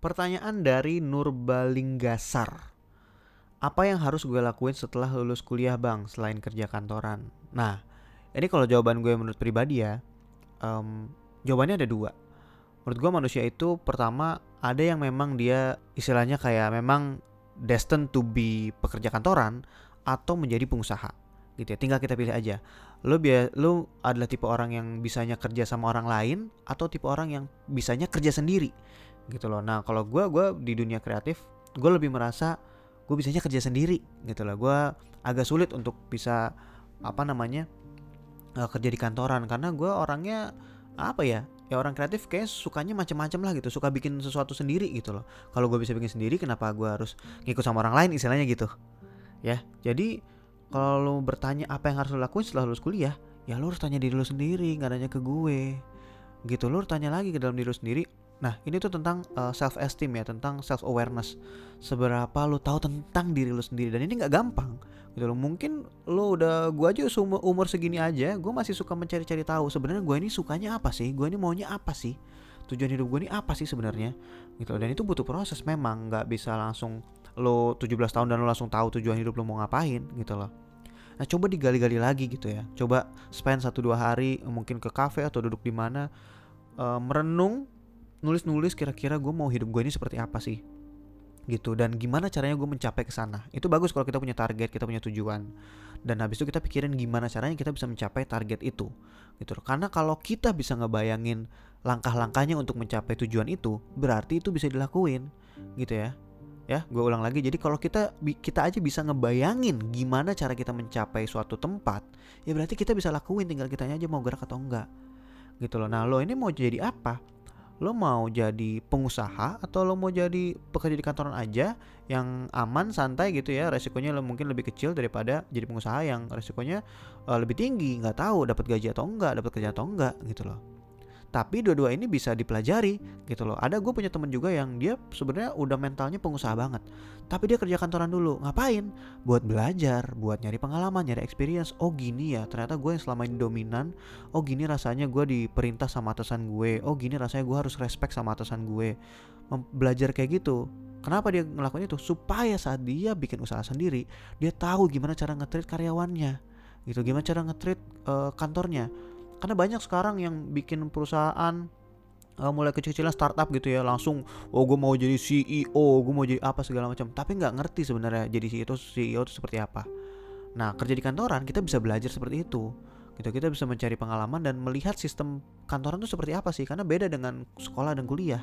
Pertanyaan dari Nurbalinggasar. Apa yang harus gue lakuin setelah lulus kuliah bang selain kerja kantoran? Nah, ini kalau jawaban gue menurut pribadi ya, um, jawabannya ada dua. Menurut gue manusia itu pertama ada yang memang dia istilahnya kayak memang destined to be pekerja kantoran atau menjadi pengusaha gitu ya tinggal kita pilih aja lo biar lo adalah tipe orang yang bisanya kerja sama orang lain atau tipe orang yang bisanya kerja sendiri gitu loh. Nah kalau gue gue di dunia kreatif gue lebih merasa gue bisanya kerja sendiri gitu loh. Gue agak sulit untuk bisa apa namanya uh, kerja di kantoran karena gue orangnya apa ya ya orang kreatif kayak sukanya macam-macam lah gitu suka bikin sesuatu sendiri gitu loh. Kalau gue bisa bikin sendiri kenapa gue harus ngikut sama orang lain istilahnya gitu? Ya jadi kalau lo bertanya apa yang harus lo lakuin setelah lulus kuliah ya lo harus tanya diri lo sendiri nggak nanya ke gue gitu. Lo harus tanya lagi ke dalam diri lo sendiri Nah, ini tuh tentang uh, eh, self esteem ya, tentang self awareness. Seberapa lo tahu tentang diri lo sendiri dan ini nggak gampang. Gitu loh. Mungkin lo udah gua aja umur, umur segini aja, gue masih suka mencari-cari tahu sebenarnya gue ini sukanya apa sih? Gue ini maunya apa sih? Tujuan hidup gue ini apa sih sebenarnya? Gitu loh. Dan itu butuh proses memang, nggak bisa langsung lo 17 tahun dan lo langsung tahu tujuan hidup lo mau ngapain gitu loh. Nah coba digali-gali lagi gitu ya. Coba spend satu dua hari mungkin ke cafe atau duduk di mana uh, merenung nulis-nulis kira-kira gue mau hidup gue ini seperti apa sih? Gitu. Dan gimana caranya gue mencapai ke sana? Itu bagus kalau kita punya target kita punya tujuan. Dan habis itu kita pikirin gimana caranya kita bisa mencapai target itu. Gitu karena kalau kita bisa ngebayangin langkah-langkahnya untuk mencapai tujuan itu berarti itu bisa dilakuin. Gitu ya. Ya gue ulang lagi. Jadi kalau kita kita aja bisa ngebayangin gimana cara kita mencapai suatu tempat ya berarti kita bisa lakuin. Tinggal kitanya aja mau gerak atau enggak. Gitu loh. Nah lo ini mau jadi apa lo mau jadi pengusaha atau lo mau jadi pekerja di kantoran aja yang aman santai gitu ya resikonya lo mungkin lebih kecil daripada jadi pengusaha yang resikonya uh, lebih tinggi nggak tahu dapat gaji atau enggak dapat kerja atau enggak gitu loh tapi dua-dua ini bisa dipelajari gitu loh. Ada gue punya temen juga yang dia sebenarnya udah mentalnya pengusaha banget. Tapi dia kerja kantoran dulu. Ngapain? Buat belajar buat nyari pengalaman nyari experience. Oh gini ya ternyata gue yang selama ini dominan. Oh gini rasanya gue diperintah sama atasan gue. Oh gini rasanya gue harus respect sama atasan gue. Belajar kayak gitu. Kenapa dia ngelakuin itu? Supaya saat dia bikin usaha sendiri, dia tahu gimana cara ngetrit karyawannya, gitu. Gimana cara ngetrit uh, kantornya karena banyak sekarang yang bikin perusahaan uh, mulai kecil-kecilan startup gitu ya langsung oh gue mau jadi CEO gue mau jadi apa segala macam. Tapi nggak ngerti sebenarnya jadi CEO CEO itu seperti apa. Nah kerja di kantoran kita bisa belajar seperti itu gitu. Kita bisa mencari pengalaman dan melihat sistem kantoran itu seperti apa sih karena beda dengan sekolah dan kuliah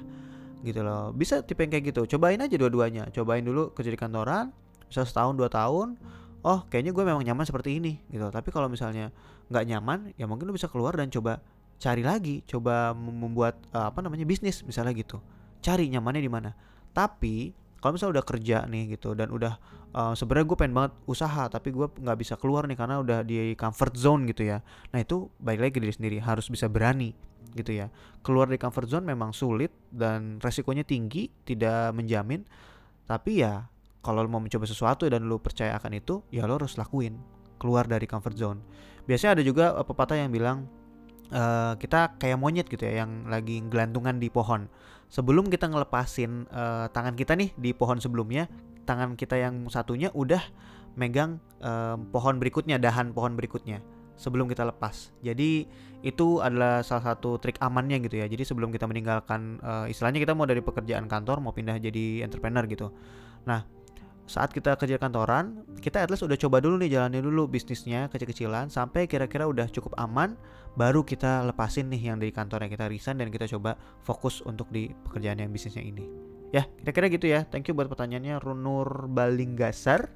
gitu loh. Bisa tipe yang kayak gitu cobain aja dua-duanya. Cobain dulu kerja di kantoran bisa setahun dua tahun oh kayaknya gue memang nyaman seperti ini gitu. Tapi kalau misalnya nggak nyaman ya mungkin lo bisa keluar dan coba cari lagi coba membuat uh, apa namanya bisnis misalnya gitu. Cari nyamannya di mana. Tapi kalau misalnya udah kerja nih gitu dan udah uh, sebenarnya gue pengen banget usaha tapi gue nggak bisa keluar nih karena udah di comfort zone gitu ya. Nah itu baik lagi diri sendiri harus bisa berani gitu ya. Keluar dari comfort zone memang sulit dan resikonya tinggi tidak menjamin. Tapi ya kalau lo mau mencoba sesuatu dan lo percaya akan itu ya lo harus lakuin keluar dari comfort zone biasanya ada juga uh, pepatah yang bilang uh, kita kayak monyet gitu ya yang lagi gelantungan di pohon sebelum kita ngelepasin uh, tangan kita nih di pohon sebelumnya tangan kita yang satunya udah megang uh, pohon berikutnya dahan pohon berikutnya sebelum kita lepas. Jadi itu adalah salah satu trik amannya gitu ya. Jadi sebelum kita meninggalkan uh, istilahnya kita mau dari pekerjaan kantor mau pindah jadi entrepreneur gitu. Nah, saat kita kerja kantoran, kita at least udah coba dulu nih jalani dulu bisnisnya kecil-kecilan sampai kira-kira udah cukup aman, baru kita lepasin nih yang dari yang kita resign dan kita coba fokus untuk di pekerjaan yang bisnisnya ini. Ya, kira-kira gitu ya. Thank you buat pertanyaannya Runur Balinggasar.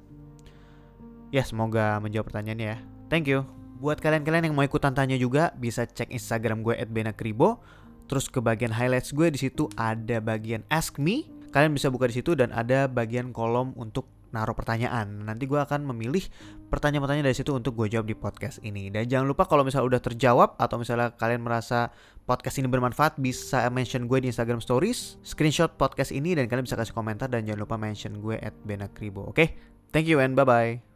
Ya, semoga menjawab pertanyaannya ya. Thank you. Buat kalian-kalian yang mau ikutan tanya juga, bisa cek Instagram gue @benakribo. Terus ke bagian highlights gue di situ ada bagian Ask Me kalian bisa buka di situ dan ada bagian kolom untuk naruh pertanyaan. Nanti gue akan memilih pertanyaan-pertanyaan dari situ untuk gue jawab di podcast ini. Dan jangan lupa kalau misalnya udah terjawab atau misalnya kalian merasa podcast ini bermanfaat bisa mention gue di Instagram Stories, screenshot podcast ini dan kalian bisa kasih komentar dan jangan lupa mention gue at Benakribo. Oke, okay? thank you and bye bye.